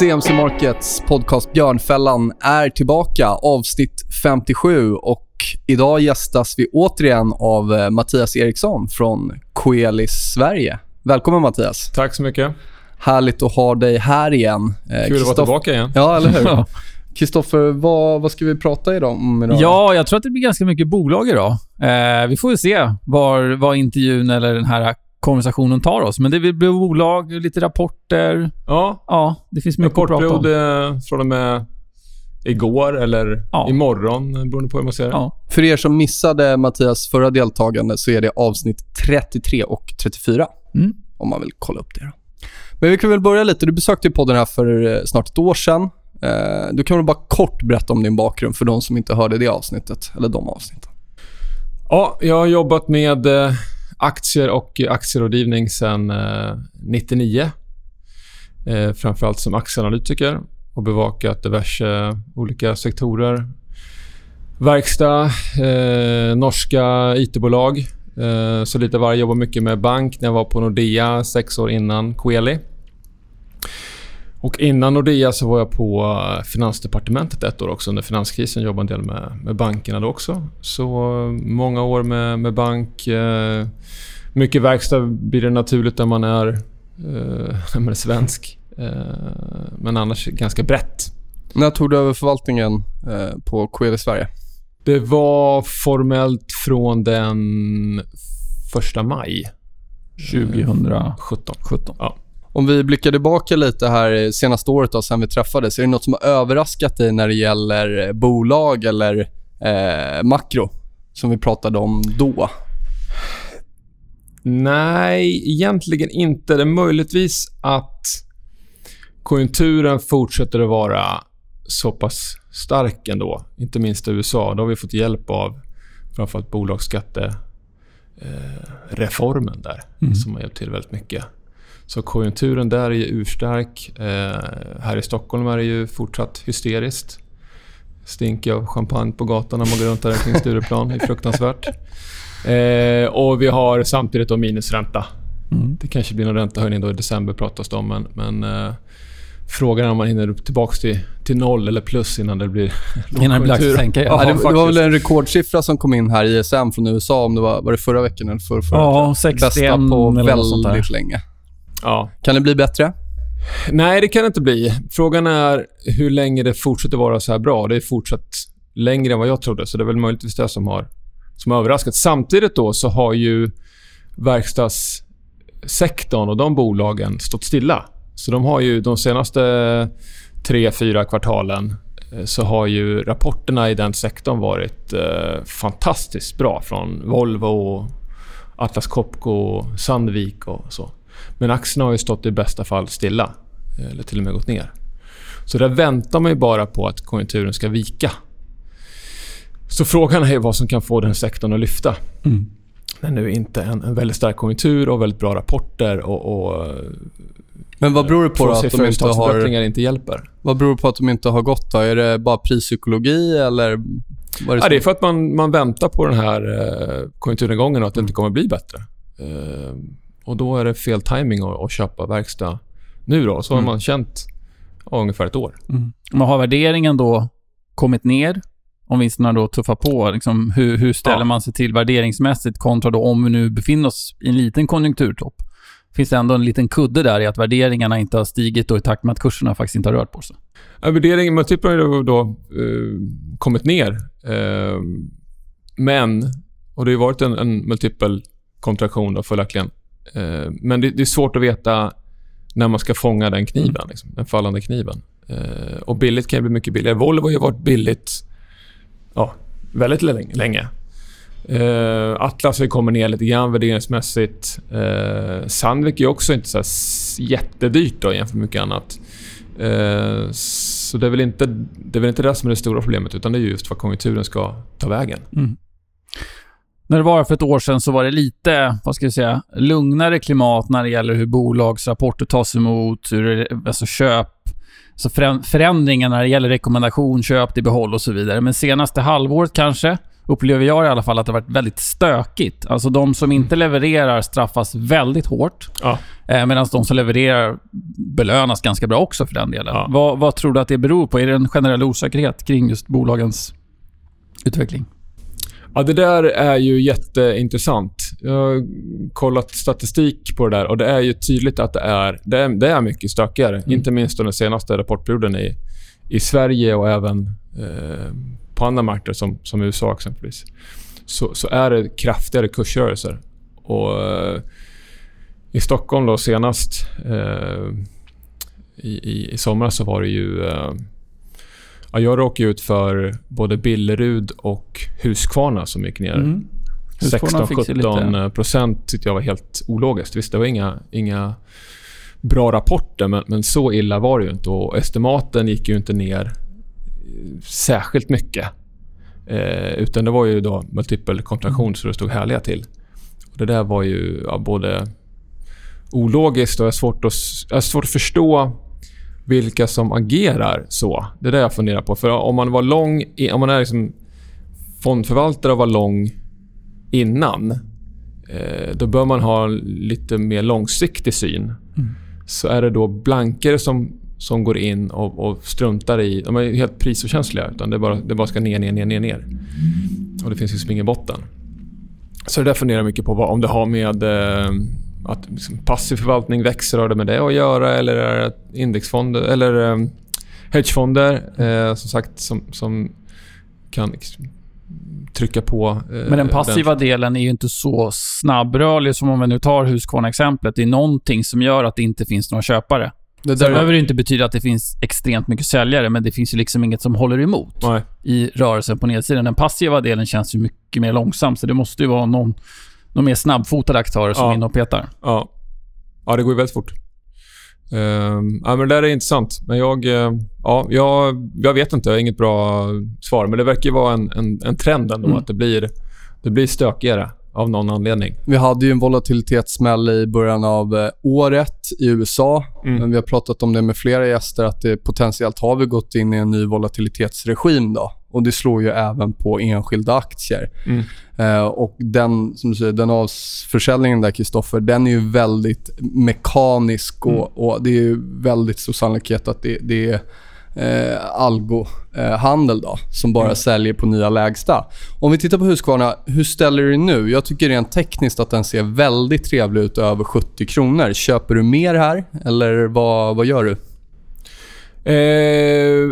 CMC Markets podcast Björnfällan är tillbaka, avsnitt 57 och idag gästas vi återigen av eh, Mattias Eriksson från Coelis Sverige. Välkommen Mattias. Tack så mycket. Härligt att ha dig här igen. Eh, Kul att vara tillbaka igen. Ja, eller hur? Kristoffer, vad, vad ska vi prata idag om idag? Ja, jag tror att det blir ganska mycket bolag idag. Eh, vi får se var, var intervjun eller den här konversationen tar oss. Men det blir bolag, lite rapporter. Ja. Ja, det finns mycket att prata om. Eh, från och med igår eller ja. imorgon, beroende på hur man ser det. Ja. För er som missade Mattias förra deltagande så är det avsnitt 33 och 34. Mm. Om man vill kolla upp det. Då. Men vi kan väl börja lite. Du besökte podden här för eh, snart ett år sedan. Eh, du kan väl bara kort berätta om din bakgrund för de som inte hörde det avsnittet, eller de avsnitten. Ja, jag har jobbat med aktier och aktierådgivning sedan eh, 99. Eh, framförallt som aktieanalytiker och bevakat diverse olika sektorer. Verkstad, eh, norska IT-bolag. Eh, så lite varje. Jobbar mycket med bank när jag var på Nordea sex år innan Coeli. Och innan Nordea så var jag på eh, Finansdepartementet ett år också. Under finanskrisen jobbade en del med, med bankerna då också. Så många år med, med bank. Eh, mycket verkstad blir det naturligt när man är, eh, när man är svensk. Eh, men annars ganska brett. När tog du över förvaltningen eh, på KL Sverige? Det var formellt från den 1 maj 2017. 17. Ja. Om vi blickar tillbaka lite här senaste året då, sen vi träffades. Är det nåt som har överraskat dig när det gäller bolag eller eh, makro som vi pratade om då? Nej, egentligen inte. Det är möjligtvis att konjunkturen fortsätter att vara så pass stark ändå. Inte minst i USA. Då har vi fått hjälp av framförallt bolagsskattereformen eh, där mm. som har hjälpt till väldigt mycket. Så konjunkturen där är ju urstark. Eh, här i Stockholm är det ju fortsatt hysteriskt. Stinker av champagne på gatan när man går runt där kring Stureplan. Det är fruktansvärt. Eh, och vi har samtidigt då minusränta. Mm. Det kanske blir någon räntehöjning då i december pratas det om. Men, men eh, frågan är om man hinner upp tillbaka till, till noll eller plus innan det blir Innan det blir sänka, ja. ja det, det, var väl en rekordsiffra som kom in här, ISM från USA, om det var, var det förra veckan eller förra, förra Ja, 61 Bästa på väldigt länge. Ja. Kan det bli bättre? Nej, det kan det inte bli. Frågan är hur länge det fortsätter vara så här bra. Det är fortsatt längre än vad jag trodde, så det är väl möjligtvis det som har, som har överraskat. Samtidigt då så har ju verkstadssektorn och de bolagen stått stilla. Så de har ju de senaste tre, fyra kvartalen eh, så har ju rapporterna i den sektorn varit eh, fantastiskt bra från Volvo, Atlas Copco, Sandvik och så. Men aktierna har ju stått i bästa fall stilla. Eller till och med gått ner. Så där väntar man ju bara på att konjunkturen ska vika. Så frågan är vad som kan få den sektorn att lyfta. Mm. Men nu inte en, en väldigt stark konjunktur och väldigt bra rapporter och, och men vad beror det på att de inte har... inte hjälper? Vad beror det på att de inte har gått då? Är det bara prispsykologi eller? Vad är det, ja, det är för att man, man väntar på den här eh, konjunkturnedgången och att det inte kommer bli bättre. Eh, och då är det fel timing att, att köpa verkstad nu då. Så mm. har man känt ja, ungefär ett år. Mm. Men har värderingen då kommit ner? Om vinsterna då tuffar på, liksom, hur, hur ställer ja. man sig till värderingsmässigt kontra då om vi nu befinner oss i en liten konjunkturtopp? finns det ändå en liten kudde där i att värderingarna inte har stigit och i takt med att kurserna faktiskt inte har rört på sig. Ja, värderingen, multiplar har då eh, kommit ner. Eh, men, och det har varit en, en multipel kontraktion då följaktligen. Eh, men det, det, är svårt att veta när man ska fånga den kniven, mm. liksom, den fallande kniven. Eh, och billigt kan ju bli mycket billigare. Volvo har ju varit billigt ja, väldigt länge. Uh, Atlas har kommit ner lite grann värderingsmässigt. Uh, Sandvik är också inte så jättedyrt då, jämfört med mycket annat. Uh, så det är, väl inte, det är väl inte det som är det stora problemet, utan det är just vad konjunkturen ska ta vägen. Mm. När det var för ett år sedan så var det lite, vad ska jag säga, lugnare klimat när det gäller hur bolagsrapporter tas emot, hur, alltså köp, alltså förändringar när det gäller rekommendation, köp till behåll och så vidare. Men senaste halvåret kanske, upplever jag i alla fall att det har varit väldigt stökigt. Alltså de som inte levererar straffas väldigt hårt. Ja. Eh, Medan de som levererar belönas ganska bra också för den delen. Ja. Vad, vad, tror du att det beror på? Är det en generell osäkerhet kring just bolagens utveckling? Ja, det där är ju jätteintressant. Jag har kollat statistik på det där och det är ju tydligt att det är, det är, det är mycket stökigare. Mm. Inte minst den senaste rapportperioden i, i Sverige och även eh, på andra marknader som, som USA exempelvis så, så är det kraftigare kursrörelser. Och, eh, I Stockholm då senast eh, i, i, i somras så var det ju... Eh, ja, jag råkade ut för både Billerud och Huskvarna som gick ner. Mm. 16-17 procent tyckte jag var helt ologiskt. Visst, det var inga, inga bra rapporter, men, men så illa var det ju inte. Och estimaten gick ju inte ner särskilt mycket. Eh, utan det var ju då multipel kontraktion så det stod härliga till. Och det där var ju ja, både ologiskt och jag har svårt att, jag svårt att förstå vilka som agerar så. Det är det jag funderar på. För om man var lång, om man är liksom fondförvaltare och var lång innan, eh, då bör man ha lite mer långsiktig syn. Mm. Så är det då blankare som som går in och, och, struntar i... De är helt prisokänsliga. Utan det bara, det bara ska ner, ner, ner, ner, ner. Och det finns liksom ingen botten. Så det där funderar jag mycket på om det har med eh, att liksom passiv förvaltning växer. Har det med det att göra? Eller är det indexfonder eller eh, hedgefonder eh, som sagt som, som kan trycka på. Eh, Men den passiva den. delen är ju inte så snabbrörlig som om vi nu tar Husqvarna-exemplet. Det är någonting som gör att det inte finns några köpare. Det där behöver inte betyda att det finns extremt mycket säljare, men det finns ju liksom inget som håller emot Nej. i rörelsen på nedsidan. Den passiva delen känns ju mycket mer långsam, så det måste ju vara någon, någon mer snabbfotade aktörer som ja. är inne och petar. Ja. ja, det går ju väldigt fort. Uh, ja, men det där är intressant. Men jag, uh, ja, jag, jag vet inte. Jag har inget bra svar. Men det verkar vara en, en, en trend ändå, mm. att det blir, det blir stökigare av någon anledning. Vi hade ju en volatilitetssmäll i början av eh, året i USA. Mm. Men vi har pratat om det med flera gäster att det potentiellt har vi gått in i en ny volatilitetsregim. Då. Och Det slår ju även på enskilda aktier. Mm. Eh, och Den som du säger, den avförsäljningen där, Kristoffer, den är ju väldigt mekanisk och, mm. och det är väldigt stor sannolikhet att det, det är eh, algohandel då, som bara mm. säljer på nya lägsta. Om vi tittar på Husqvarna, hur ställer du dig nu? Jag tycker rent tekniskt att den ser väldigt trevlig ut över 70 kronor. Köper du mer här eller vad, vad gör du? Eh,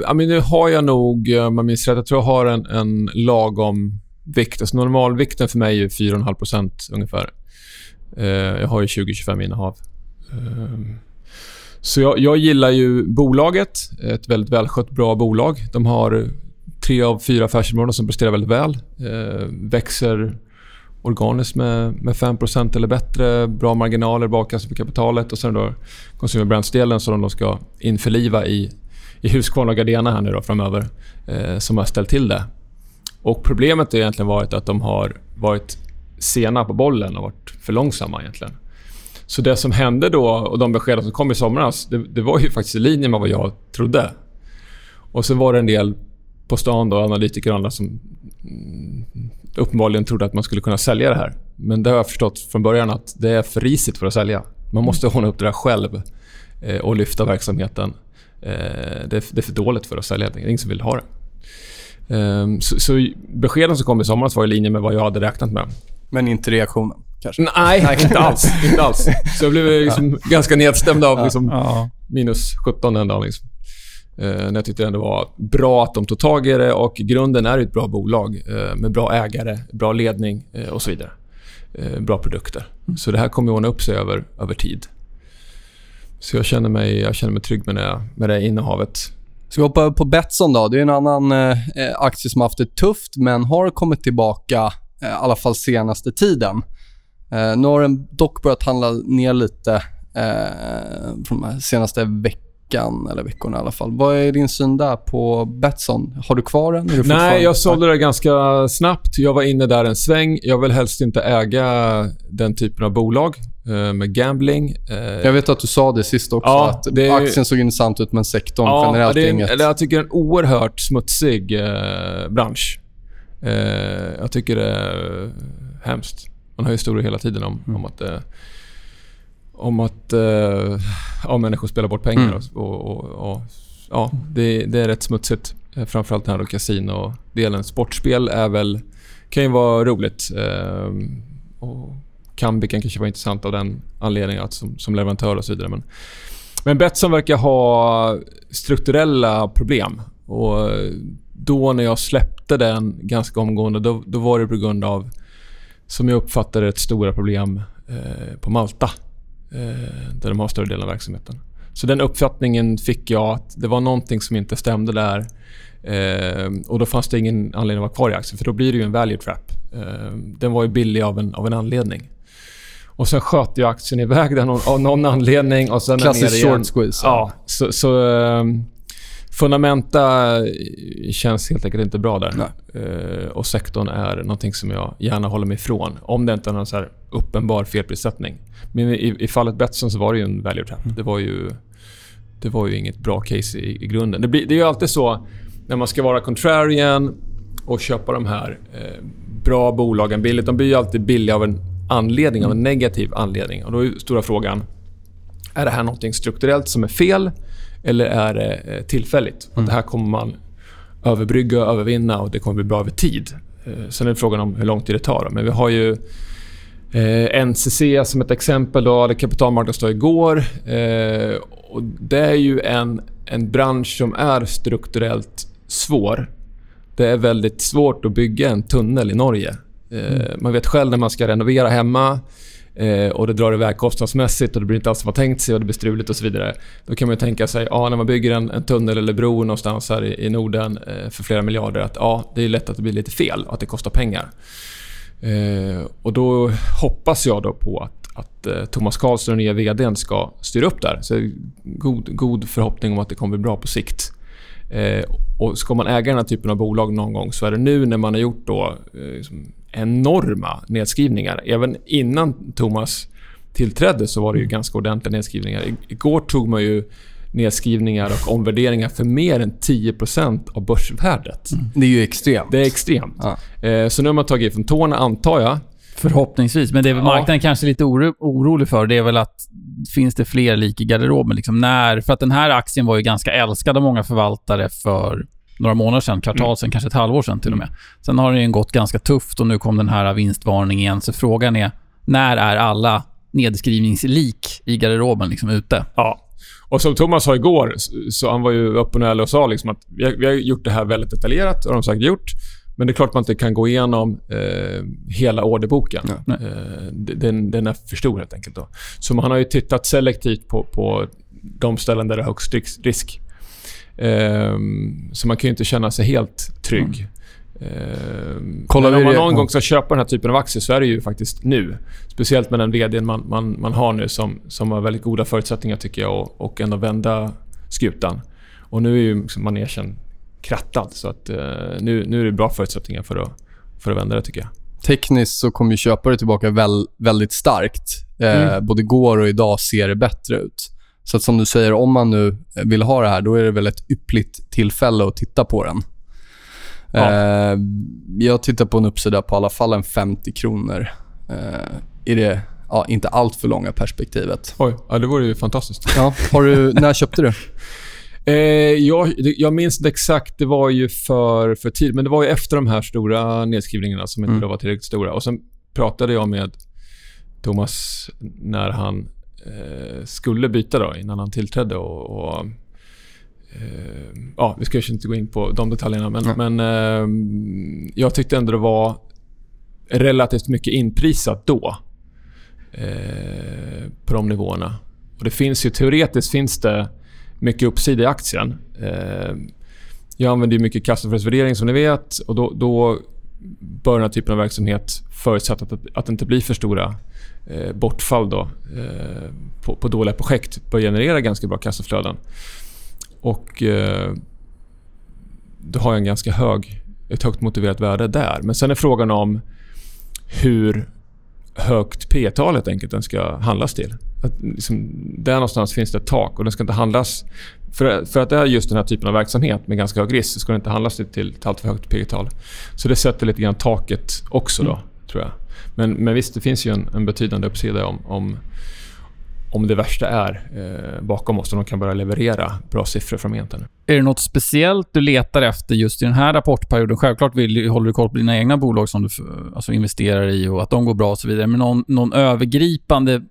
ja, men nu har jag nog, eh, om jag minns rätt, jag tror jag har en, en lagom vikt. Alltså normalvikten för mig är 4,5% ungefär. Eh, jag har ju 20-25 innehav. Eh, så jag, jag, gillar ju bolaget. Ett väldigt välskött, bra bolag. De har tre av fyra affärsområden som presterar väldigt väl. Eh, växer organiskt med, med 5 eller bättre. Bra marginaler, bra på kapitalet. Och sen då Consumer Brands-delen som de ska införliva i, i Husqvarna och Gardena här nu då framöver. Eh, som har ställt till det. Och Problemet har egentligen varit att de har varit sena på bollen och varit för långsamma egentligen. Så det som hände då och de besked som kom i somras, det, det, var ju faktiskt i linje med vad jag trodde. Och sen var det en del på stan, då, analytiker och andra som mm, uppenbarligen trodde att man skulle kunna sälja det här. Men det har jag förstått från början att det är för risigt för att sälja. Man måste ordna upp det där själv eh, och lyfta verksamheten. Eh, det, är, det, är, för dåligt för att sälja. Det är ingen som vill ha det. Eh, så, så beskeden som kom i somras var i linje med vad jag hade räknat med. Men inte reaktionen? kanske? Nej, inte alls. inte alls. Så jag blev liksom ganska nedstämd av liksom, Ja. minus 17 den dagen. Liksom. Eh, när jag tyckte det ändå var bra att de tog tag i det och grunden är ett bra bolag eh, med bra ägare, bra ledning eh, och så vidare. Eh, bra produkter. Så det här kommer att ordna upp sig över, över tid. Så jag känner mig, jag känner mig trygg med det, med det innehavet. Ska vi hoppa på Betsson då? Det är en annan eh, aktie som har haft det tufft, men har kommit tillbaka eh, i alla fall senaste tiden. Eh, nu har den dock börjat handla ner lite eh, från de senaste veckan, eller veckorna i alla fall. Vad är din syn där på Betsson? Har du kvar den? Du Nej, jag sålde det ganska snabbt. Jag var inne där en sväng. Jag vill helst inte äga den typen av bolag eh, med gambling. Eh, Jag vet att du sa det sist också, Ja, att det är- aktien såg intressant ut, men sektorn Ja, generellt det inget... eller jag tycker det är en oerhört smutsig eh, bransch. Eh, jag tycker det är hemskt. Man hör historier hela tiden om, Mm. om att, eh, om att eh, ja, människor spelar bort pengar. Mm. Och, och, och, ja, det, det är rätt smutsigt. Eh, Framförallt den här kasino-delen. Sportspel är väl, kan ju vara roligt. Eh, och Kambi kan kanske vara intressant av den anledningen att som, som leverantör och så vidare. Men, men Betsson verkar ha strukturella problem. Och då när jag släppte den ganska omgående, då, då var det på grund av, som jag uppfattade ett stora problem eh, på Malta. Eh, där de har större delen av verksamheten. Så den uppfattningen fick jag att det var någonting som inte stämde där. Eh, och då fanns det ingen anledning att vara kvar i aktien, för då blir det ju en value trap. Eh, den var ju billig av en, av en anledning. Och sen sköt jag aktien iväg någon, av någon anledning och sen den Klassisk short squeeze. Ja, så, så ehm, fundamenta känns helt enkelt inte bra där. Eh, och sektorn är någonting som jag gärna håller mig ifrån. Om det inte är någon så här uppenbar felprissättning. Men i, i fallet Betsson så var det ju en value trap. Det var ju, det var ju inget bra case i, i grunden. Det, blir, det är ju alltid så när man ska vara contrarian och köpa de här eh, bra bolagen billigt. De blir ju alltid billiga av en anledning, av en negativ anledning. Och då är stora frågan, är det här någonting strukturellt som är fel eller är det eh, tillfälligt? Och det här kommer man överbrygga och övervinna och det kommer bli bra över tid. Eh, Sen är det frågan om hur lång tid det tar. Men vi har ju eh, NCC som ett exempel. Då, hade kapitalmarknadsdag igår. Eh, och det är ju en, en bransch som är strukturellt svår. Det är väldigt svårt att bygga en tunnel i Norge. Mm. Man vet själv när man ska renovera hemma eh, och det drar iväg kostnadsmässigt och det blir inte alls som man tänkt sig och det blir struligt och så vidare. Då kan man ju tänka sig, ja, när man bygger en, en tunnel eller bro någonstans här i, i Norden eh, för flera miljarder, att ja, det är lätt att det blir lite fel och att det kostar pengar. Eh, och då hoppas jag då på att, att eh, Thomas Karlsson, den nya VDn, ska styra upp där. Så god, god förhoppning om att det kommer bli bra på sikt. Eh, och ska man äga den här typen av bolag någon gång så är det nu när man har gjort då, liksom enorma nedskrivningar. Även innan Thomas tillträdde så var det ju ganska ordentliga nedskrivningar. Igår tog man ju nedskrivningar och omvärderingar för mer än 10% av börsvärdet. Det är ju extremt. Det är extremt. Ja. Eh, så nu har man tagit ifrån tårna, antar jag. Förhoppningsvis. Men det är Ja. marknaden kanske är lite oro, orolig för, det är väl att finns det fler lik i garderoben? Liksom när, för att den här aktien var ju ganska älskad av många förvaltare för några månader sedan, kvartal Mm. sedan, kanske ett halvår sedan till och med. Sen har den ju gått ganska tufft och nu kom den här vinstvarningen igen. Så frågan är, när är alla nedskrivningslik i garderoben liksom ute? Ja. Och som Thomas sa igår, så han var ju öppen och ärlig och sa liksom att vi har, vi har gjort det här väldigt detaljerat, och de säkert gjort. Men det är klart man inte kan gå igenom eh, hela orderboken. Ja. Eh, den, den är för stor helt enkelt. Då. Så man har ju tittat selektivt på, på de ställen där det är högst risk- så man kan ju inte känna sig helt trygg. Eh, Kollar men om man det- någon ja. gång ska köpa den här typen av aktier så är det ju faktiskt nu. Speciellt med den vdn man, man, man har nu som, som har väldigt goda förutsättningar tycker jag och, och ändå vända skutan. Och nu är ju liksom manegen krattad så att eh, nu, nu är det bra förutsättningar för att, för att vända det tycker jag. Tekniskt så kommer ju köpare tillbaka väl, väldigt starkt. Eh, Mm. Både igår och idag ser det bättre ut. Så att som du säger, om man nu vill ha det här, då är det väl ett yppligt tillfälle att titta på den. Ja. Eh, jag tittar på en uppsida på i alla fall en 50 kronor. Eh, I det ja, inte allt för långa perspektivet. Oj, ja, det vore ju fantastiskt. Ja, har du, när köpte du? Eh, jag, jag minns inte exakt. Det var ju för, för tid, men det var ju efter de här stora nedskrivningarna som inte Mm. var tillräckligt stora. Och Sen pratade jag med Thomas när han skulle byta då innan han tillträdde. Och, och eh, ja, vi ska ju inte gå in på de detaljerna men, men eh, jag tyckte ändå det var relativt mycket inprisat då. Eh, på de nivåerna. Och det finns ju teoretiskt finns det mycket uppsida i aktien. Eh, jag använder ju mycket kassaflödesvärdering som ni vet och då, då bör den här typen av verksamhet förutsatt att, att det inte blir för stora eh, bortfall då, eh, på, på dåliga projekt bör generera ganska bra kassaflöden. Och eh, då har jag en ganska hög, ett högt motiverat värde där. Men sen är frågan om hur högt P-talet enkelt den ska handlas till. Att liksom, där någonstans finns det ett tak och den ska inte handlas... För, för att det är just den här typen av verksamhet med ganska hög risk så ska den inte handlas till, till, till alltför högt P-tal. Så det sätter lite grann taket också då, mm. tror jag. Men, men visst, det finns ju en, en betydande uppsida om, om, om det värsta är eh, bakom oss och de kan börja leverera bra siffror framgent. Är det något speciellt du letar efter just i den här rapportperioden? Självklart vill, håller du koll på dina egna bolag som du alltså, investerar i och att de går bra och så vidare. Men någon, någon övergripande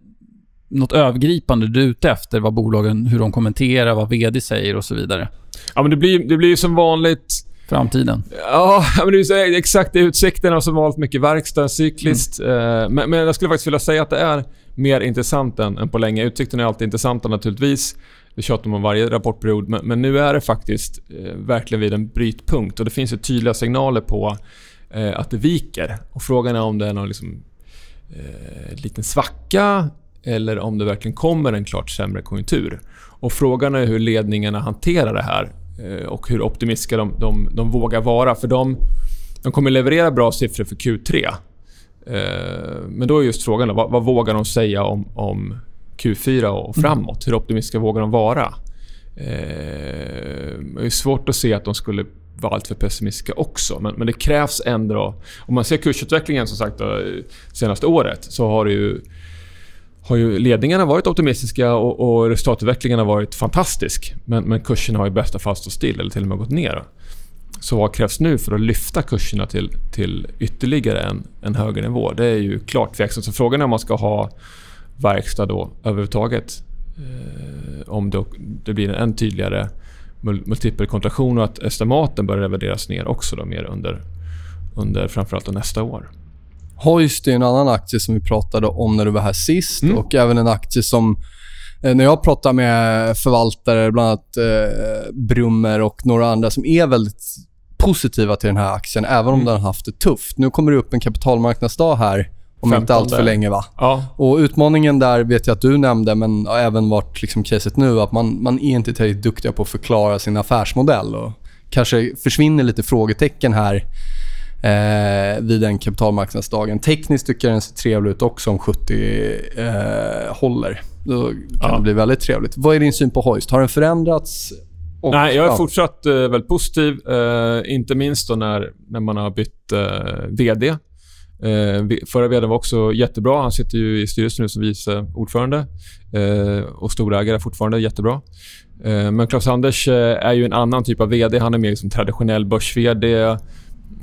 något övergripande du är ute efter? Vad bolagen, hur de kommenterar, vad VD säger och så vidare? Ja, men det blir, det blir som vanligt framtiden. Ja, men det är exakt. Utsikterna som vanligt mycket verkstad, cykliskt. Mm. Men, men, jag skulle faktiskt vilja säga att det är mer intressant än, än på länge. Utsikterna är alltid intressanta naturligtvis. Det tjatar man om varje rapportperiod. Men, men, nu är det faktiskt eh, verkligen vid en brytpunkt och det finns ju tydliga signaler på eh, att det viker. Och Frågan är om det är någon liksom, eh, liten svacka eller om det verkligen kommer en klart sämre konjunktur. Och Frågan är hur ledningarna hanterar det här eh, och hur optimistiska de, de, de vågar vara. För de, de kommer leverera bra siffror för Q3. Eh, men då är just frågan då, vad, vad vågar de säga om, om Q4 och mm. framåt? Hur optimistiska vågar de vara? Eh, det är svårt att se att de skulle vara alltför pessimistiska också. Men, men det krävs ändå... Om man ser kursutvecklingen som sagt då, senaste året så har det ju har ju ledningarna varit optimistiska och, och resultatutvecklingen har varit fantastisk. Men, men kurserna har i bästa fall stått still eller till och med gått ner. Så vad krävs nu för att lyfta kurserna till, till ytterligare en, en högre nivå? Det är ju klart tveksamt. Så frågan är om man ska ha verkstad då överhuvudtaget. Eh, om det, det blir en tydligare multipelkontraktion och att estimaten börjar revideras ner också då, mer under, under framförallt nästa år. Hoist är en annan aktie som vi pratade om när du var här sist mm. och även en aktie som eh, när jag pratar med förvaltare, bland annat eh, Brummer och några andra som är väldigt positiva till den här aktien, även om mm. den har haft det tufft. Nu kommer det upp en kapitalmarknadsdag här om 15. inte allt för länge. va? Ja. Och Utmaningen där vet jag att du nämnde, men har även varit liksom caset nu, att man, man är inte tillräckligt duktiga på att förklara sin affärsmodell. Och kanske försvinner lite frågetecken här eh, vid den kapitalmarknadsdagen. Tekniskt tycker jag den ser trevlig ut också om 70 eh, håller. Då kan ja. det bli väldigt trevligt. Vad är din syn på Hoist? Har den förändrats? Och, Nej, jag är ja. fortsatt eh, väldigt positiv. Eh, inte minst när, när man har bytt eh, VD. Eh, förra vd var också jättebra. Han sitter ju i styrelsen nu som vice ordförande eh, och storägare fortfarande. Jättebra. Eh, men Claes-Anders eh, är ju en annan typ av vd. Han är mer som traditionell börs-vd.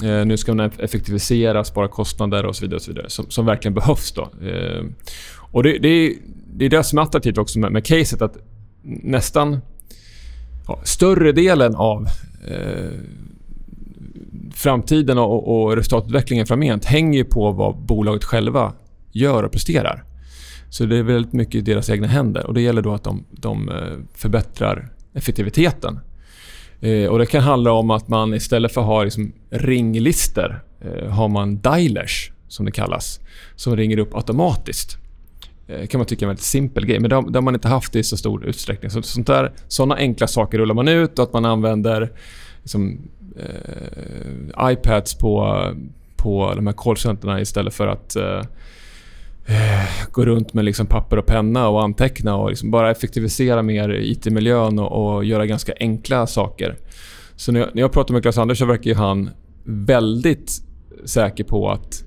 Eh, nu ska man effektivisera, spara kostnader och så vidare. Och så vidare som, som verkligen behövs. Då. Eh, och det, det, är, det är det som är attraktivt också med, med caset. Att nästan ja, större delen av eh, framtiden och, och resultatutvecklingen framgent hänger på vad bolaget själva gör och presterar. Så det är väldigt mycket i deras egna händer och det gäller då att de, de eh, förbättrar effektiviteten Eh, och Det kan handla om att man istället för att ha liksom ringlister eh, har man dialers, som det kallas, som ringer upp automatiskt. Eh, kan man tycka är en väldigt simpel grej, men det har, det har man inte haft i så stor utsträckning. Så, sånt där, såna enkla saker rullar man ut och att man använder liksom, eh, iPads på, på de här callcenterna istället för att eh, Eh, gå runt med liksom papper och penna och anteckna och liksom bara effektivisera mer IT-miljön och, och, göra ganska enkla saker. Så när jag, när jag pratar med Claes-Anders så verkar han väldigt säker på att,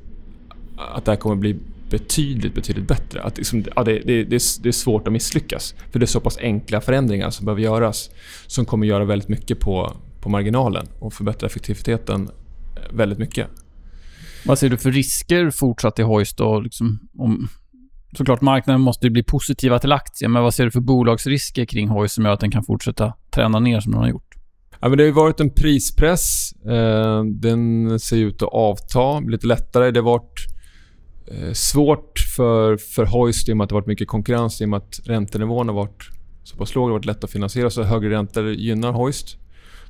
att det här kommer bli betydligt, betydligt bättre. Att liksom, ja, det, det, det, är, det, är, svårt att misslyckas. För det är så pass enkla förändringar som behöver göras som kommer göra väldigt mycket på, på marginalen och förbättra effektiviteten väldigt mycket. Vad ser du för risker fortsatt i Hoist då? Liksom, om, såklart marknaden måste ju bli positiva till aktien, men vad ser du för bolagsrisker kring Hoist som gör att den kan fortsätta trenda ner som den har gjort? Ja, men det har ju varit en prispress. Eh, den ser ut att avta, lite lättare. Det har varit eh, svårt för, för Hoist i och med att det har varit mycket konkurrens i och med att räntenivån har varit så pass låg. Det har varit lätt att finansiera, så högre räntor gynnar Hoist.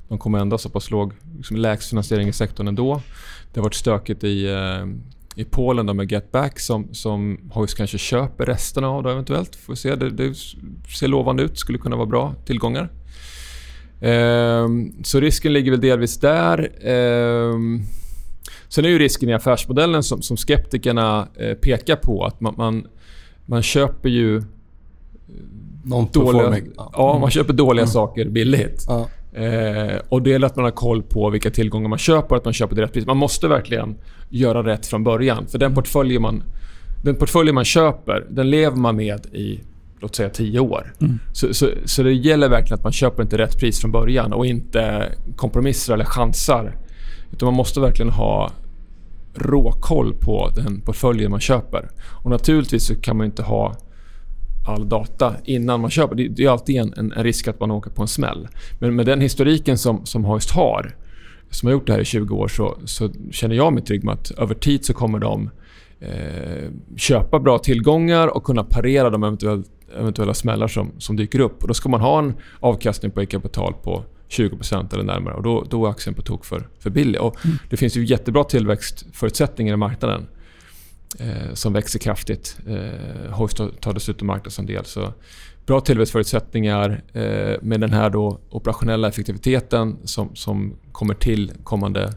De kommer ändå ha så pass låg liksom lägst finansiering i sektorn ändå. Det har varit stökigt i, eh, i Polen då med Getback som, som Hoist kanske köper resten av då eventuellt. Får se. Det, det ser lovande ut. Skulle kunna vara bra tillgångar. Ehm, så risken ligger väl delvis där. Ehm, sen är ju risken i affärsmodellen som, som skeptikerna eh, pekar på att man, man, man köper ju dåliga, ja, man köper dåliga mm. saker billigt. Ja. Eh, och det är att man har koll på vilka tillgångar man köper att man köper till rätt pris. Man måste verkligen göra rätt från början. För den portfölj man, den portfölj man köper, den lever man med i låt säga 10 år. Mm. Så, så, så, det gäller verkligen att man köper inte rätt pris från början och inte kompromissar eller chansar. Utan man måste verkligen ha råkoll på den portföljen man köper. Och naturligtvis så kan man inte ha all data innan man köper. Det är alltid en, en, risk att man åker på en smäll. Men med den historiken som, som Hoist har, som har gjort det här i 20 år, så, så känner jag mig trygg med att över tid så kommer de eh, köpa bra tillgångar och kunna parera de eventuella, eventuella smällar som, som dyker upp. Och då ska man ha en avkastning på kapital på 20% eller närmare och då, då är aktien på tok för, för billig. Och mm. Det finns ju jättebra tillväxtförutsättningar i marknaden som växer kraftigt. Eh, Hoist tar dessutom marknadsandel. Så bra tillväxtförutsättningar eh, med den här då operationella effektiviteten som, som kommer till kommande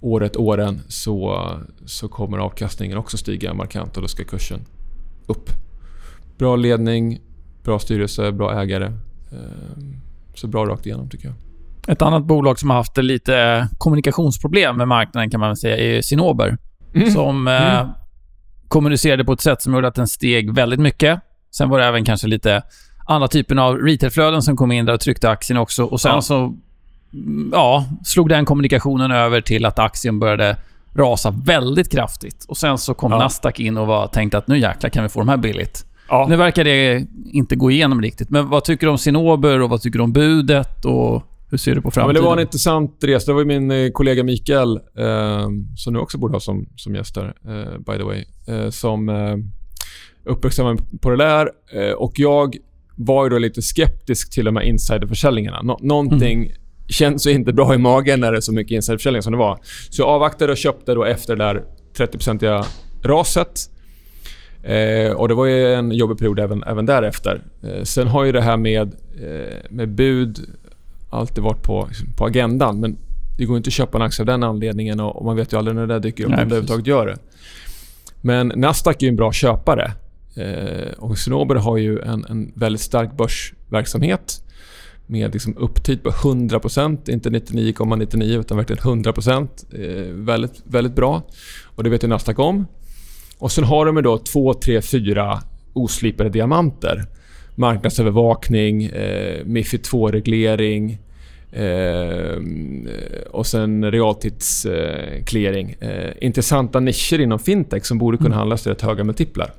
året, åren så, så kommer avkastningen också stiga markant och då ska kursen upp. Bra ledning, bra styrelse, bra ägare. Eh, så bra rakt igenom tycker jag. Ett annat bolag som har haft lite kommunikationsproblem med marknaden kan man säga är Sinober. Mm. Som eh, mm kommunicerade på ett sätt som gjorde att den steg väldigt mycket. Sen var det även kanske lite andra typer av retailflöden som kom in där och tryckte aktien också. Och sen ja. så ja, slog den kommunikationen över till att aktien började rasa väldigt kraftigt. Och Sen så kom ja. Nasdaq in och var tänkt att nu jäklar kan vi få de här billigt. Ja. Nu verkar det inte gå igenom riktigt. Men vad tycker du om Sinober och vad tycker du om budet? Och hur ser du på framtiden? Ja, det var en intressant resa. Det var min eh, kollega Mikael, eh, som nu också borde ha som, som gäst där, eh, by the way, eh, som eh, uppmärksammade på det där. Eh, och jag var ju då lite skeptisk till de här insiderförsäljningarna. Nå någonting mm. känns inte bra i magen när det är så mycket insiderförsäljning som det var. Så jag avvaktade och köpte då efter det där 30-procentiga raset. Eh, och Det var ju en jobbig period även, även därefter. Eh, sen har ju det här med, eh, med bud alltid varit på, på agendan. Men det går inte att köpa en aktie av den anledningen och, man vet ju aldrig när det där dyker upp, Nej, om det överhuvudtaget gör det. Men Nasdaq är en bra köpare. Eh, och Cinnober har ju en, en väldigt stark börsverksamhet med liksom upptid på 100%, inte 99,99 ,99, utan verkligen 100%. Eh, väldigt, väldigt bra. Och det vet ju Nasdaq om. Och sen har de då 2, 3, 4 oslipade diamanter marknadsövervakning, eh, Mifid 2-reglering eh, och sen realtidsclearing. Eh, intressanta nischer inom fintech som borde kunna mm. handlas till rätt höga multiplar.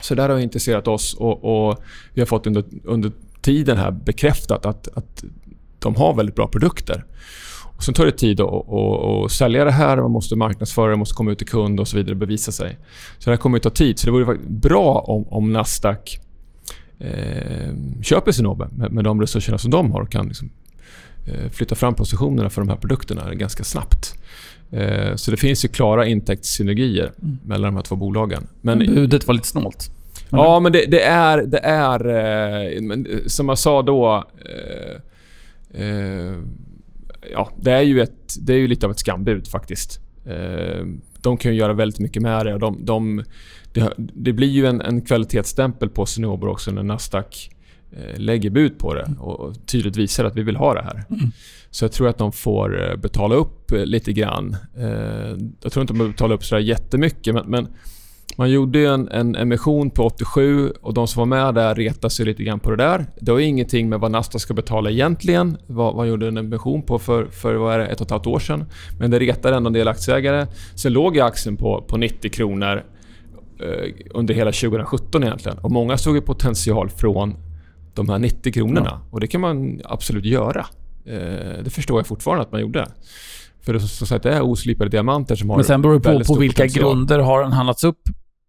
Så där har intresserat oss och, och vi har fått under, under tiden här bekräftat att, att de har väldigt bra produkter. Och sen tar det tid att, att, att sälja det här. Man måste marknadsföra det, måste komma ut till kund och så vidare bevisa sig. Så det här kommer att ta tid. Så det vore bra om, om Nasdaq eh, köper Sinobe med, med de resurserna som de har och kan liksom, flytta fram positionerna för de här produkterna ganska snabpt. Eh, så det finns ju klara intäktssynergier mm. mellan de här två bolagen. Men, Budet var lite snålt. Eller? Ja, men det, det, är... Det är eh, som jag sa då... Eh, eh, ja, det är ju ett, det är ju lite av ett skambud faktiskt. de kan ju göra väldigt mycket med det. De, de, det, det blir ju en, en kvalitetsstämpel på Cinnober också när Nasdaq eh, lägger bud på det mm. och tydligt visar att vi vill ha det här. Mm. Så jag tror att de får eh, betala upp eh, lite grann. Jag tror inte de behöver betala upp så jättemycket men, men man gjorde en, en, emission på 87 och de som var med där retade sig lite grann på det där. Det har ingenting med vad Nasdaq ska betala egentligen. Vad man gjorde en emission på för, för vad är det, ett och ett halvt år sedan. Men det retade ändå en del aktieägare. Sen låg aktien på, på 90 kronor eh, under hela 2017 egentligen. Och många såg ju potential från de här 90 kronorna. Ja. Och det kan man absolut göra. Eh, det förstår jag fortfarande att man gjorde. För det, så, så att det är oslipade diamanter som har Men sen beror det på på vilka potential. grunder har den handlats upp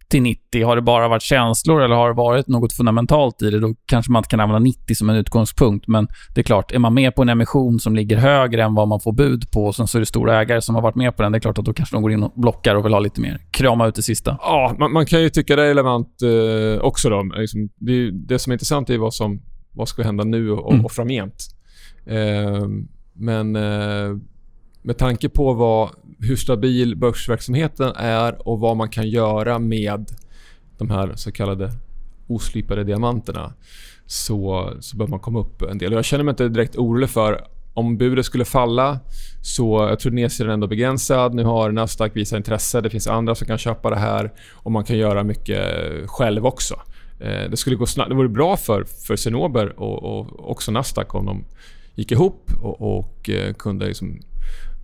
till 90? Har det bara varit känslor eller har det varit något fundamentalt i det? Då kanske man inte kan använda 90 som en utgångspunkt. Men det är klart, är man med på en emission som ligger högre än vad man får bud på och sen så är det stora ägare som har varit med på den, det är klart att då kanske de går in och blockar och vill ha lite mer. Krama ut det sista. Ja, man, man kan ju tycka det är relevant eh, också. Då. Liksom, det, det, som är intressant är vad som vad ska hända nu och, mm. och framgent. Eh, men eh, med tanke på vad, hur stabil börsverksamheten är och vad man kan göra med de här så kallade oslipade diamanterna så, så bör man komma upp en del. Jag känner mig inte direkt orolig för om budet skulle falla så jag tror nedsidan är ändå begränsad. Nu har Nasdaq visat intresse. Det finns andra som kan köpa det här och man kan göra mycket själv också. Eh, det skulle gå snabbt. Det vore bra för, för Cinnober och, och också Nasdaq om de gick ihop och, och eh, kunde liksom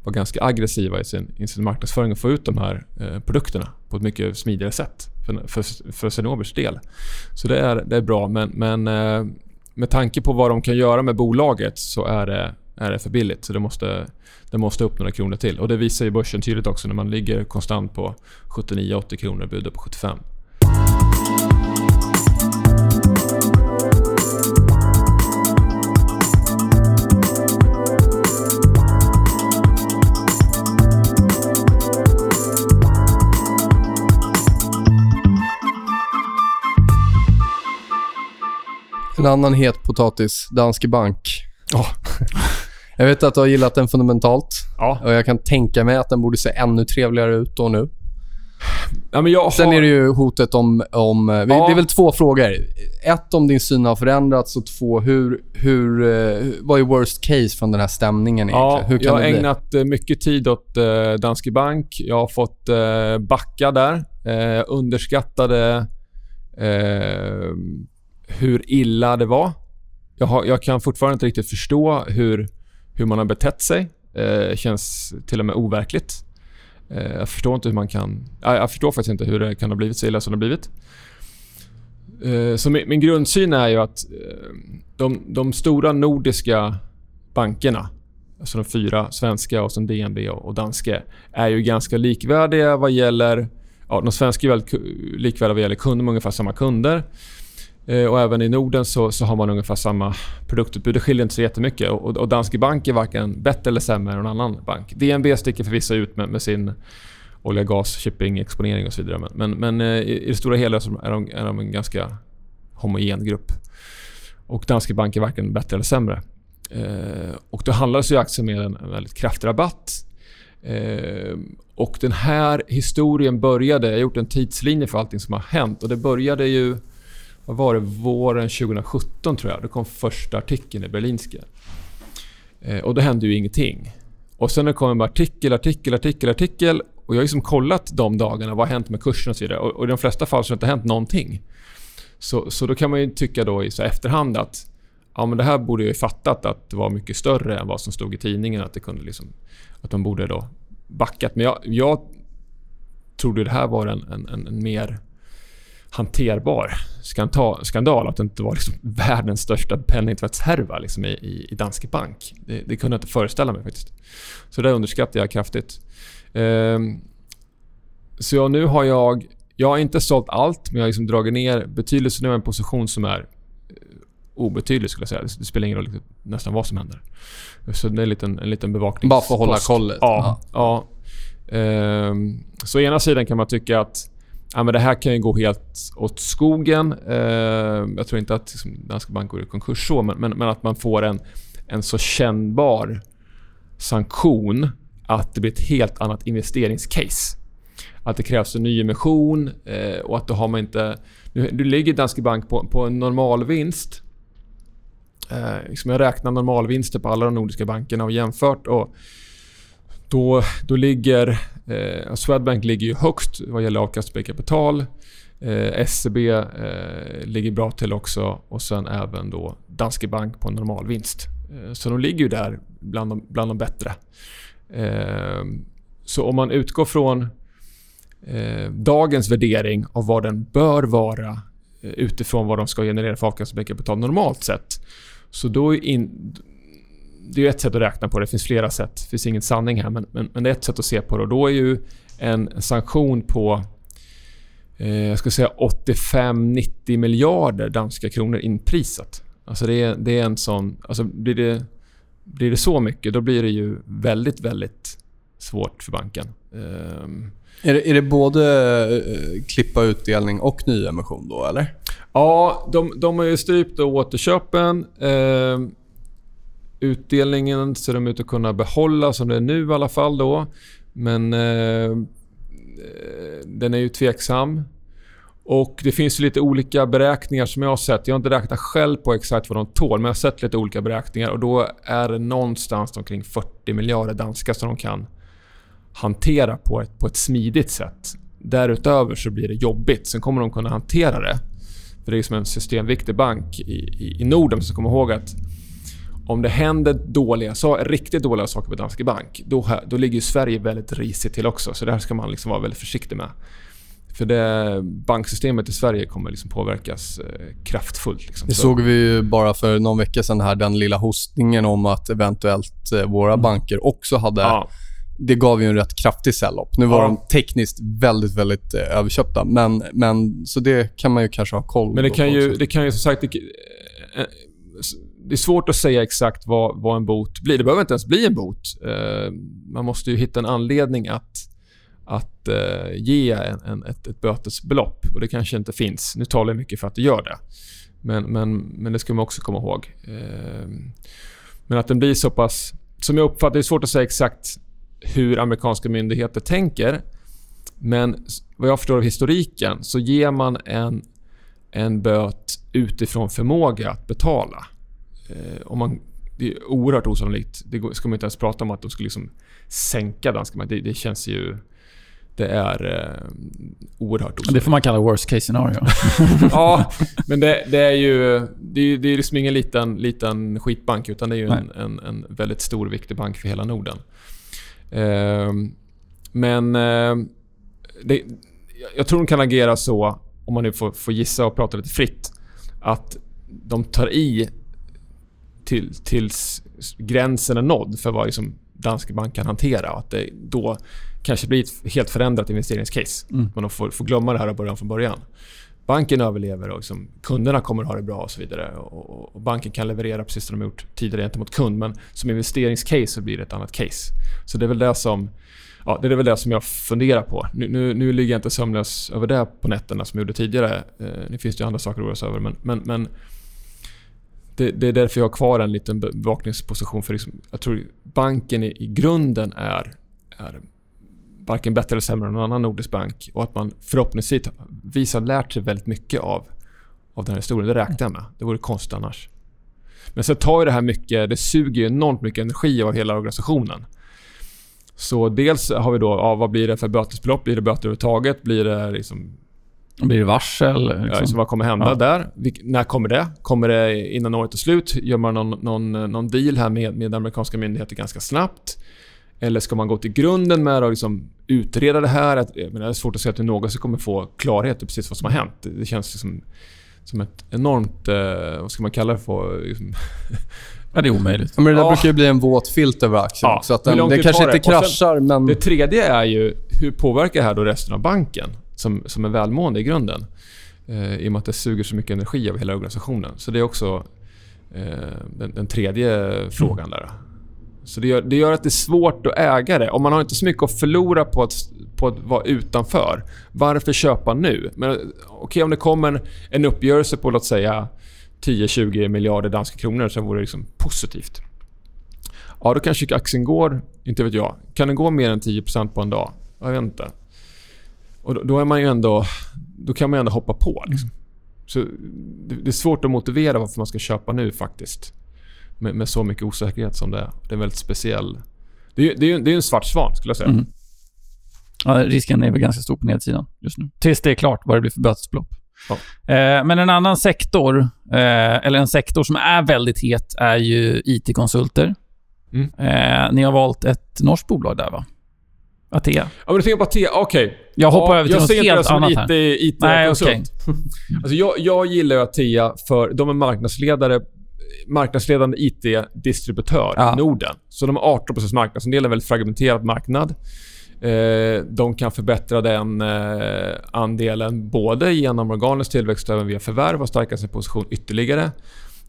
vara ganska aggressiva i sin, i sin marknadsföring och få ut de här eh, produkterna på ett mycket smidigare sätt för, för, för Cinobers del. Så det är, det är bra, men, men eh, med tanke på vad de kan göra med bolaget så är det, är det för billigt. Så det måste, det måste upp några kronor till. Och Det visar ju börsen tydligt också när man ligger konstant på 79-80 kronor och på 75. En annan het potatis, Danske Bank. Oh. jag vet att du har gillat den fundamentalt. Ja. Och jag kan tänka mig att den borde se ännu trevligare ut då nu. Ja, men jag har... Sen är det ju hotet om... om ja. Det är väl två frågor. Ett, om din syn har förändrats och två, hur, hur, eh, vad är worst case från den här stämningen egentligen? Ja, hur kan jag har ägnat eh, mycket tid åt eh, Danske Bank. Jag har fått backa där. underskattade hur illa det var. Jag, har, jag, kan fortfarande inte riktigt förstå hur, hur man har betett sig. Det eh, känns till och med overkligt. Eh, jag förstår inte hur man kan... Jag förstår faktiskt inte hur det kan ha blivit så illa som det har blivit. Eh, så min, min, grundsyn är ju att eh, de, de, stora nordiska bankerna, alltså de fyra svenska och sen DNB och danske, är ju ganska likvärdiga vad gäller... Ja, de svenska är väldigt likvärdiga vad gäller kunder, med ungefär samma kunder. Eh, och även i Norden så, så, har man ungefär samma produktutbud. Det skiljer inte så jättemycket. Och, och Danske Bank är varken bättre eller sämre än någon annan bank. DNB sticker förvisso ut med, med sin olja, gas, shipping, exponering och så vidare. Men, men, men eh, i, det stora hela så är de, är de en ganska homogen grupp. Och Danske Bank är varken bättre eller sämre. Eh, och då handlades ju aktien med en väldigt kraftig rabatt. Eh, och den här historien började... Jag har gjort en tidslinje för allting som har hänt. Och Det började ju vad var det, våren 2017 tror jag. Då kom första artikeln i Berlinske. Eh, och då hände ju ingenting. Och sen det kom artikel, artikel, artikel, artikel. Och jag har liksom kollat de dagarna, vad har hänt med kursen och så vidare. Och, och i de flesta fall så har det inte hänt någonting. Så, så då kan man ju tycka då i så efterhand att ja, men det här borde jag ju fattat att det var mycket större än vad som stod i tidningen. Att, det kunde liksom, att de borde då backat. Men jag, jag trodde det här var en, en, en mer hanterbar skandal att det inte var liksom världens största penningtvättshärva liksom i, i, i Danske Bank. Det, det, kunde jag inte föreställa mig faktiskt. Så det underskattar jag kraftigt. Um, så ja, nu har jag... Jag har inte sålt allt, men jag har liksom dragit ner betydligt. Så nu har jag en position som är eh, obetydlig skulle jag säga. Det spelar ingen roll nästan vad som händer. Så det är en liten, en liten bevakning. Bara för att hålla kollet? Ja. ja. Um, så ena sidan kan man tycka att ja, men det här kan ju gå helt åt skogen. Eh, jag tror inte att liksom, Danske Bank går i konkurs så, men, men, men, att man får en, en så kännbar sanktion att det blir ett helt annat investeringscase. Att det krävs en ny emission eh, och att då har man inte... Nu, nu ligger Danske Bank på, på en normalvinst. Eh, liksom jag räknar normalvinster på alla de nordiska bankerna och jämfört. Och då, då ligger Eh, Swedbank ligger ju högst vad gäller avkastning på kapital. Eh, SEB eh, ligger bra till också och sen även då Danske Bank på en normal vinst. Eh, så de ligger ju där bland de, bland de bättre. Eh, så om man utgår från eh, dagens värdering av vad den bör vara eh, utifrån vad de ska generera för avkastningskapital normalt sett. Så då är in, det är ett sätt att räkna på det. Det finns flera sätt. Det finns ingen sanning här, men, men, men det är ett sätt att se på det. Och då är ju en sanktion på eh, jag ska säga 85-90 miljarder danska kronor inprisat. Alltså det är, det är en sån... Alltså blir det, blir det så mycket, då blir det ju väldigt, väldigt svårt för banken. Um, är det, är det både eh, klippa utdelning och nyemission då, eller? Ja, de, de har ju strypt återköpen. Eh, utdelningen ser de ut att kunna behålla som det är nu i alla fall. då. Men eh, eh den är ju tveksam. Och Det finns lite olika beräkningar som jag har sett. Jag har inte räknat själv på exakt vad de tål, men jag har sett lite olika beräkningar. och Då är det någonstans omkring 40 miljarder danska som de kan hantera på ett, på ett smidigt sätt. Därutöver så blir det jobbigt. Sen kommer de kunna hantera det. För Det är som en systemviktig bank i, i, i Norden. Så kom ihåg att om det händer dåliga, riktigt dåliga saker på Danske Bank, då, då ligger Sverige väldigt risigt till också. Så det här ska man liksom vara väldigt försiktig med. För det banksystemet i Sverige kommer liksom påverkas eh, kraftfullt. Liksom. Det såg vi ju bara för någon vecka sedan här, den lilla hostningen om att eventuellt eh, våra mm. banker också hade... Ja. Det gav ju en rätt kraftig sell-up. Nu var ja. de tekniskt väldigt, väldigt eh, överköpta. Men, men, så det kan man ju kanske ha koll på. Men det kan ju, det kan ju som sagt... Det, det är svårt att säga exakt vad, vad en bot blir. Det behöver inte ens bli en bot. Eh, man måste ju hitta en anledning att att eh, ge en, en, ett, ett bötesbelopp. Och det kanske inte finns. Nu talar jag mycket för att det gör det. Men, men, men det ska man också komma ihåg. Eh, men att den blir så pass... Som jag uppfattar det är svårt att säga exakt hur amerikanska myndigheter tänker. Men vad jag förstår av historiken så ger man en, en böt utifrån förmåga att betala. Eh, om man, det är oerhört osannolikt. Det ska man inte ens prata om att de skulle liksom sänka danska det, det känns ju det är eh, oerhört osannolikt. Det får man kalla worst case scenario. ja, men det, det, är ju... Det är, det är liksom ingen liten, liten skitbank utan det är ju en, en, en, väldigt stor viktig bank för hela Norden. Eh, men eh, det, jag tror de kan agera så, om man nu får, får gissa och prata lite fritt, att de tar i till, tills gränsen är nådd för vad liksom Danske Bank kan hantera. Att det då kanske blir ett helt förändrat investeringscase. Mm. Man får, får glömma det här och börja från början. Banken överlever och liksom, kunderna kommer att ha det bra och så vidare. Och, och banken kan leverera precis som de gjort tidigare gentemot kund. Men som investeringscase så blir det ett annat case. Så det är väl det som, ja, det är väl det som jag funderar på. Nu, nu, nu ligger jag inte sömnlös över det på nätterna som jag gjorde tidigare. Eh, nu finns det ju andra saker att oroa sig över. Men, men, men det, det, är därför jag har kvar en liten bevakningsposition. För liksom, jag tror banken i, i grunden är, är varken bättre eller sämre än någon annan nordisk bank. Och att man förhoppningsvis har lärt sig väldigt mycket av, av den här historien. Det räknar jag med. Det vore konstigt annars. Men sen tar ju det här mycket, det suger ju enormt mycket energi av hela organisationen. Så dels har vi då, ja, vad blir det för bötesbelopp? Blir det böter överhuvudtaget? Blir det liksom... Blir det varsel? Liksom? Ja, liksom, vad kommer hända ja. där? Vilk, när kommer det? Kommer det innan året är slut? Gör man någon, någon, någon deal här med, med amerikanska myndigheter ganska snabbt? Eller ska man gå till grunden med att liksom utreda det här? Att, jag menar, det är svårt att säga att du någonsin kommer få klarhet i precis vad som har hänt. Det känns liksom som ett enormt... Eh, vad ska man kalla det för? Liksom. Ja, det är omöjligt. men det där ja. brukar ju bli en våt filt över aktien ja. också. Att den, det kanske inte kraschar, sen, men... Det tredje är ju hur påverkar det här då resten av banken som, som är välmående i grunden? Eh, I och med att det suger så mycket energi av hela organisationen. Så det är också eh, den, den, tredje frågan där. Så det gör, det gör, att det är svårt att äga det. Om man har inte så mycket att förlora på att, på att vara utanför. Varför köpa nu? Men okej, okay, om det kommer en uppgörelse på låt säga 10-20 miljarder danska kronor så vore det liksom positivt. Ja, då kanske aktien går, inte vet jag. Kan den gå mer än 10% på en dag? Jag vet inte. Och då, då är man ju ändå... Då kan man ju ändå hoppa på. Liksom. Så det, det är svårt att motivera varför man ska köpa nu faktiskt med, med, så mycket osäkerhet som det är. Det är en väldigt speciell... Det är, det är, det är en svart svan, skulle jag säga. Mm. Ja, risken är väl ganska stor på nedsidan just nu. Tills det är klart vad det blir för bötesbelopp. Ja. Eh, men en annan sektor, eh, eller en sektor som är väldigt het, är ju IT-konsulter. Mm. Eh, ni har valt ett norskt bolag där, va? Atea. Ja, men du tänker på Atea. Okej. Jag hoppar ja, över till jag något ser inte det helt som annat IT, här. IT Nej, konsult. okej. Alltså jag, jag gillar ju Atea för de är marknadsledare marknadsledande IT-distributör Ja. i Norden. Så de har 18% marknadsandel, en väldigt fragmenterad marknad. Eh, de kan förbättra den eh, andelen både genom organisk tillväxt och även via förvärv och stärka sin position ytterligare.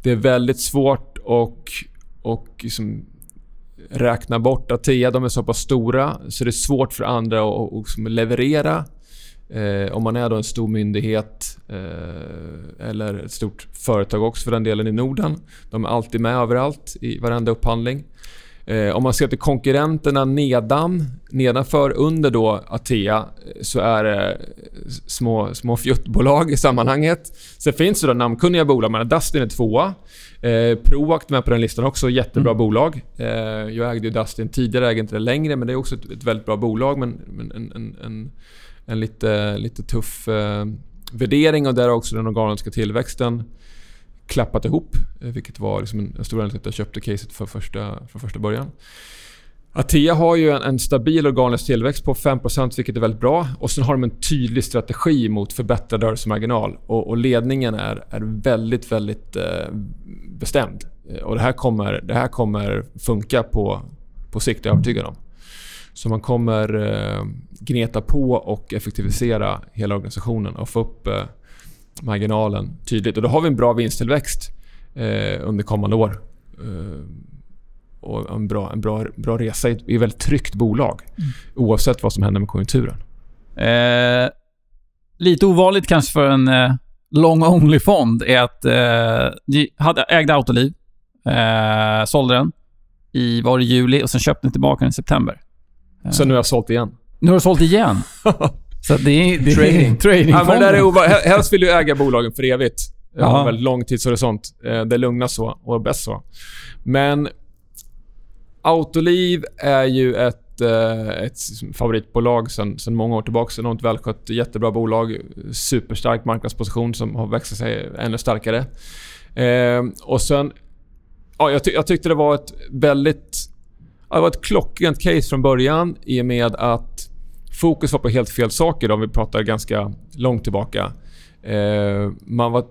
Det är väldigt svårt att och liksom räkna bort Atea. De är så pass stora så det är svårt för andra att, att, att liksom leverera. Eh, om man är då en stor myndighet eh, eller ett stort företag också för den delen i Norden. De är alltid med överallt i varenda upphandling. Eh, om man ser till konkurrenterna nedan, nedanför, under då Atea eh, så är det små, små fjuttbolag i sammanhanget. Sen finns det då namnkunniga bolag, men Dustin är tvåa. Eh, Proact med på den listan också, jättebra bolag. Eh, jag ägde ju Dustin tidigare, äger inte det längre, men det är också ett, ett väldigt bra bolag. Men, men en, en, en, en lite, lite tuff eh, värdering och där har också den organiska tillväxten klappat ihop. eh, Vilket var liksom en, en stor anledning till att jag köpte caset för första, från första början. Atea har ju en, en stabil organisk tillväxt på 5% vilket är väldigt bra. Och sen har de en tydlig strategi mot förbättrad rörelsemarginal. Och, och ledningen är, är väldigt, väldigt eh, bestämd. Eh, och det här kommer, det här kommer funka på, på sikt, är jag övertygad om. Så man kommer eh, gneta på och effektivisera hela organisationen och få upp eh, marginalen tydligt. Och då har vi en bra vinsttillväxt eh, under kommande år. Eh, Eh, och en bra, en bra, bra resa i ett i ett väldigt tryggt bolag. Oavsett vad som händer med konjunkturen. Eh, lite ovanligt kanske för en eh, long only-fond är att eh, ni hade, ägde Autoliv, eh, sålde den i var det juli och sen köpte ni tillbaka den i september. Eh, Så nu har jag sålt igen. nu har du sålt igen. Så det är, det är Trading. trading Ja, men det är ova- helst vill du äga bolagen för evigt. Jag har en väldigt lång tidshorisont. Eh, Det är lugnast så och bäst så. Men Autoliv är ju ett, eh, ett favoritbolag sedan sen många år tillbaka. Enormt ett välskött, jättebra bolag. Superstark marknadsposition som har växt sig ännu starkare. Eh, och sen... Ja, jag, ty- jag tyckte det var ett väldigt... Ja, det var ett klockrent case från början i och med att fokus var på helt fel saker om vi pratar ganska långt tillbaka. Eh, man var,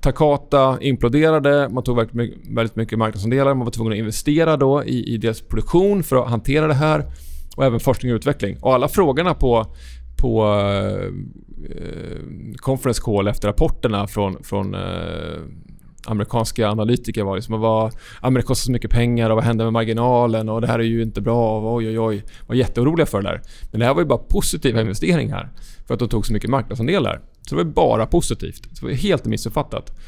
Takata imploderade, man tog väldigt mycket, väldigt mycket marknadsandelar, man var tvungen att investera då i, i deras produktion för att hantera det här och även forskning och utveckling. Och alla frågorna på, på eh, conference call efter rapporterna från, från eh, amerikanska analytiker var liksom vad, Amerika det kostar så mycket pengar och vad händer med marginalen och det här är ju inte bra och oj oj oj. var jätteoroliga för det där. Men det här var ju bara positiva investeringar för att de tog så mycket marknadsandelar. Så det var bara positivt. Det var helt missuppfattat.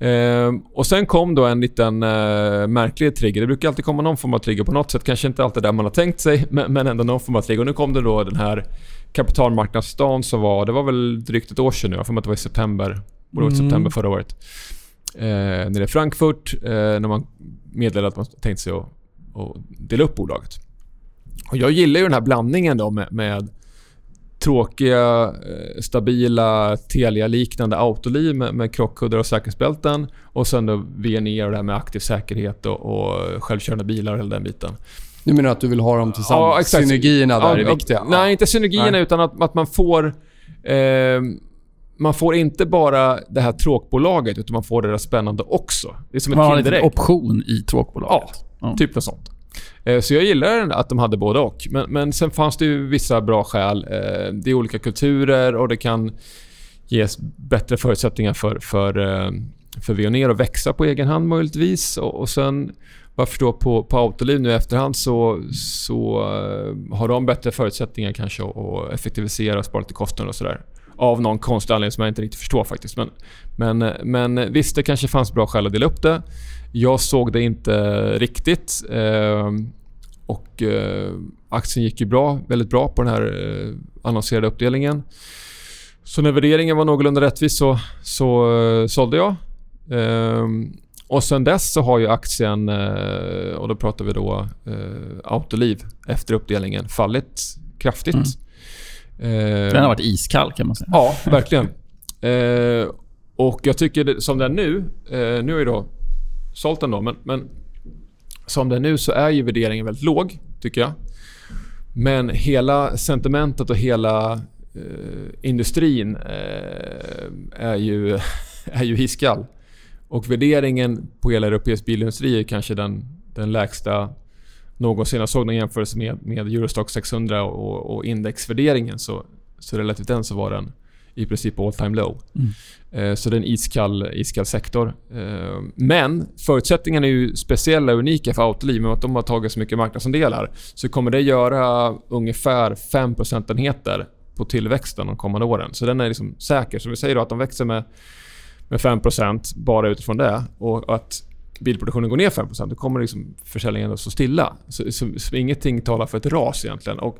Ehm, och sen kom då en liten eh, märklig trigger. Det brukar alltid komma någon form av trigger på något sätt. Kanske inte alltid där man har tänkt sig, men, men ändå någon form av trigger. Och nu kom det då den här kapitalmarknadsdagen som var... Det var väl drygt ett år sedan nu. Jag får mig att det var i september. Borde Mm. september förra året. Eh, nere i Frankfurt. Eh, när man meddelade att man tänkte sig att, att dela upp bolaget. Och jag gillar ju den här blandningen då med, med tråkiga, eh, stabila, Telia-liknande autoliv med, med krockkuddar och säkerhetsbälten. Och sen då VNE och det här med aktiv säkerhet och, och självkörande bilar och hela den biten. Du menar att du vill ha dem tillsammans? Ja, exakt. Synergierna där Ja, är ja, viktiga? Nej, inte synergierna Nej. utan att, att man får... Eh, man får inte bara det här tråkbolaget utan man får det där spännande också. Det är som Man har ett en liten Kinderägg. option i tråkbolaget. Ja. Typ något sånt. Eh, så jag gillar att de hade både och. Men, men sen fanns det ju vissa bra skäl. Eh, det är olika kulturer och det kan ges bättre förutsättningar för, för, eh, för Veoneer att växa på egen hand möjligtvis. Och, och sen vad jag förstår på, på Autoliv nu i efterhand så, så har de bättre förutsättningar kanske att effektivisera och spara lite kostnader och sådär. Av någon konstig anledning som jag inte riktigt förstår faktiskt. Men, men, men visst, det kanske fanns bra skäl att dela upp det. Jag såg det inte riktigt. Eh, och eh, aktien gick ju bra, väldigt bra på den här eh, annonserade uppdelningen. Så när värderingen var någorlunda rättvis så, så eh, sålde jag. Eh, och sen dess så har ju aktien, och då pratar vi då Autoliv, efter uppdelningen fallit kraftigt. Mm. Eh, Den har varit iskall kan man säga. Ja, verkligen. Eh, och jag tycker som är nu, eh, nu är då sålt den då, men, men som det är nu så är ju värderingen väldigt låg, tycker jag. Men hela sentimentet och hela eh, industrin eh, är, ju, är ju hiskall. Och värderingen på hela europeisk bilindustri är kanske den, den lägsta någonsin. Jag såg någon jämförelse med, med Eurostock 600 och, och indexvärderingen så, så relativt den så var den i princip all time low. Mm. Eh, så det är en iskall, iskall sektor. Eh, men förutsättningarna är ju speciella och unika för Autoliv. Med att de har tagit så mycket marknadsandelar så kommer det göra ungefär 5 procentenheter på tillväxten de kommande åren. Så den är liksom säker. Så vi säger att de växer med, med 5 bara utifrån det och att bilproduktionen går ner 5% då kommer liksom försäljningen att stå stilla. Så, så, så, ingenting talar för ett ras egentligen. Och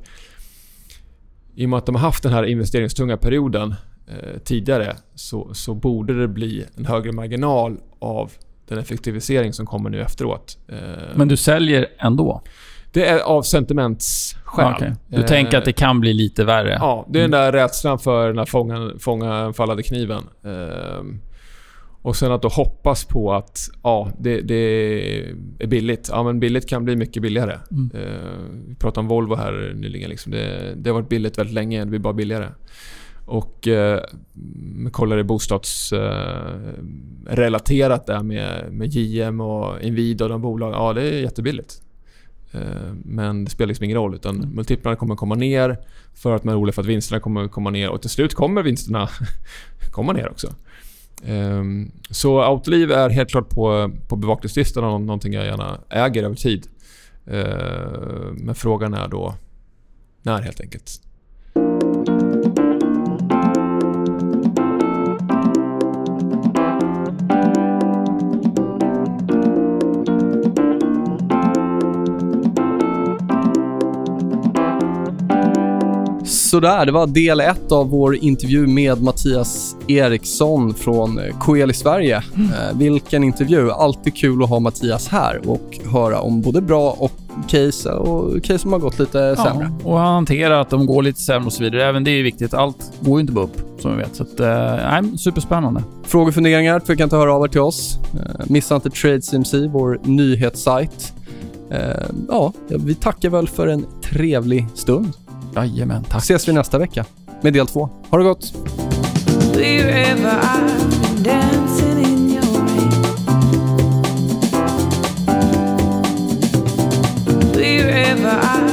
I och med att de har haft den här investeringstunga perioden eh, tidigare så, så borde det bli en högre marginal av den effektivisering som kommer nu efteråt. Eh, Men du säljer ändå? Det är av sentimentsskäl. Okay. Du eh, tänker att det kan bli lite värre? Ja, det är den där rädslan för den här fånga, fånga fallade kniven. Och sen att då hoppas på att ja, det, det, är billigt. Ja, men billigt kan bli mycket billigare. Mm. Eh, vi pratade om Volvo här nyligen. Liksom. Det, det har varit billigt väldigt länge. Det blir bara billigare. Och eh, kollar i bostadsrelaterat eh, där med, med JM och Inwido och de bolagen. Ja, det är jättebilligt. Eh, men det spelar liksom ingen roll. Utan mm. multiplarna kommer komma ner för att man är orolig för att vinsterna kommer komma ner. Och till slut kommer vinsterna komma ner också. Um, så Autoliv är helt klart på, på bevakningslistan och någonting jag gärna äger över tid. Uh, men frågan är då när helt enkelt. Sådär, det var del ett av vår intervju med Mattias Eriksson från Coeli Sverige. Mm. Eh, vilken intervju. Alltid kul att ha Mattias här och höra om både bra och case och case som har gått lite ja, sämre. Och hantera att de går lite sämre och så vidare. Även det är viktigt. Allt går ju inte bara upp, som vi vet. Så att, eh, superspännande. Frågor och funderingar får kan ta höra av er till oss. Eh, missa inte TradeCMC, vår nyhetssajt. Eh, ja, vi tackar väl för en trevlig stund. Jajamän, tack. Ses vi nästa vecka med del två. Ha det gott! Wherever I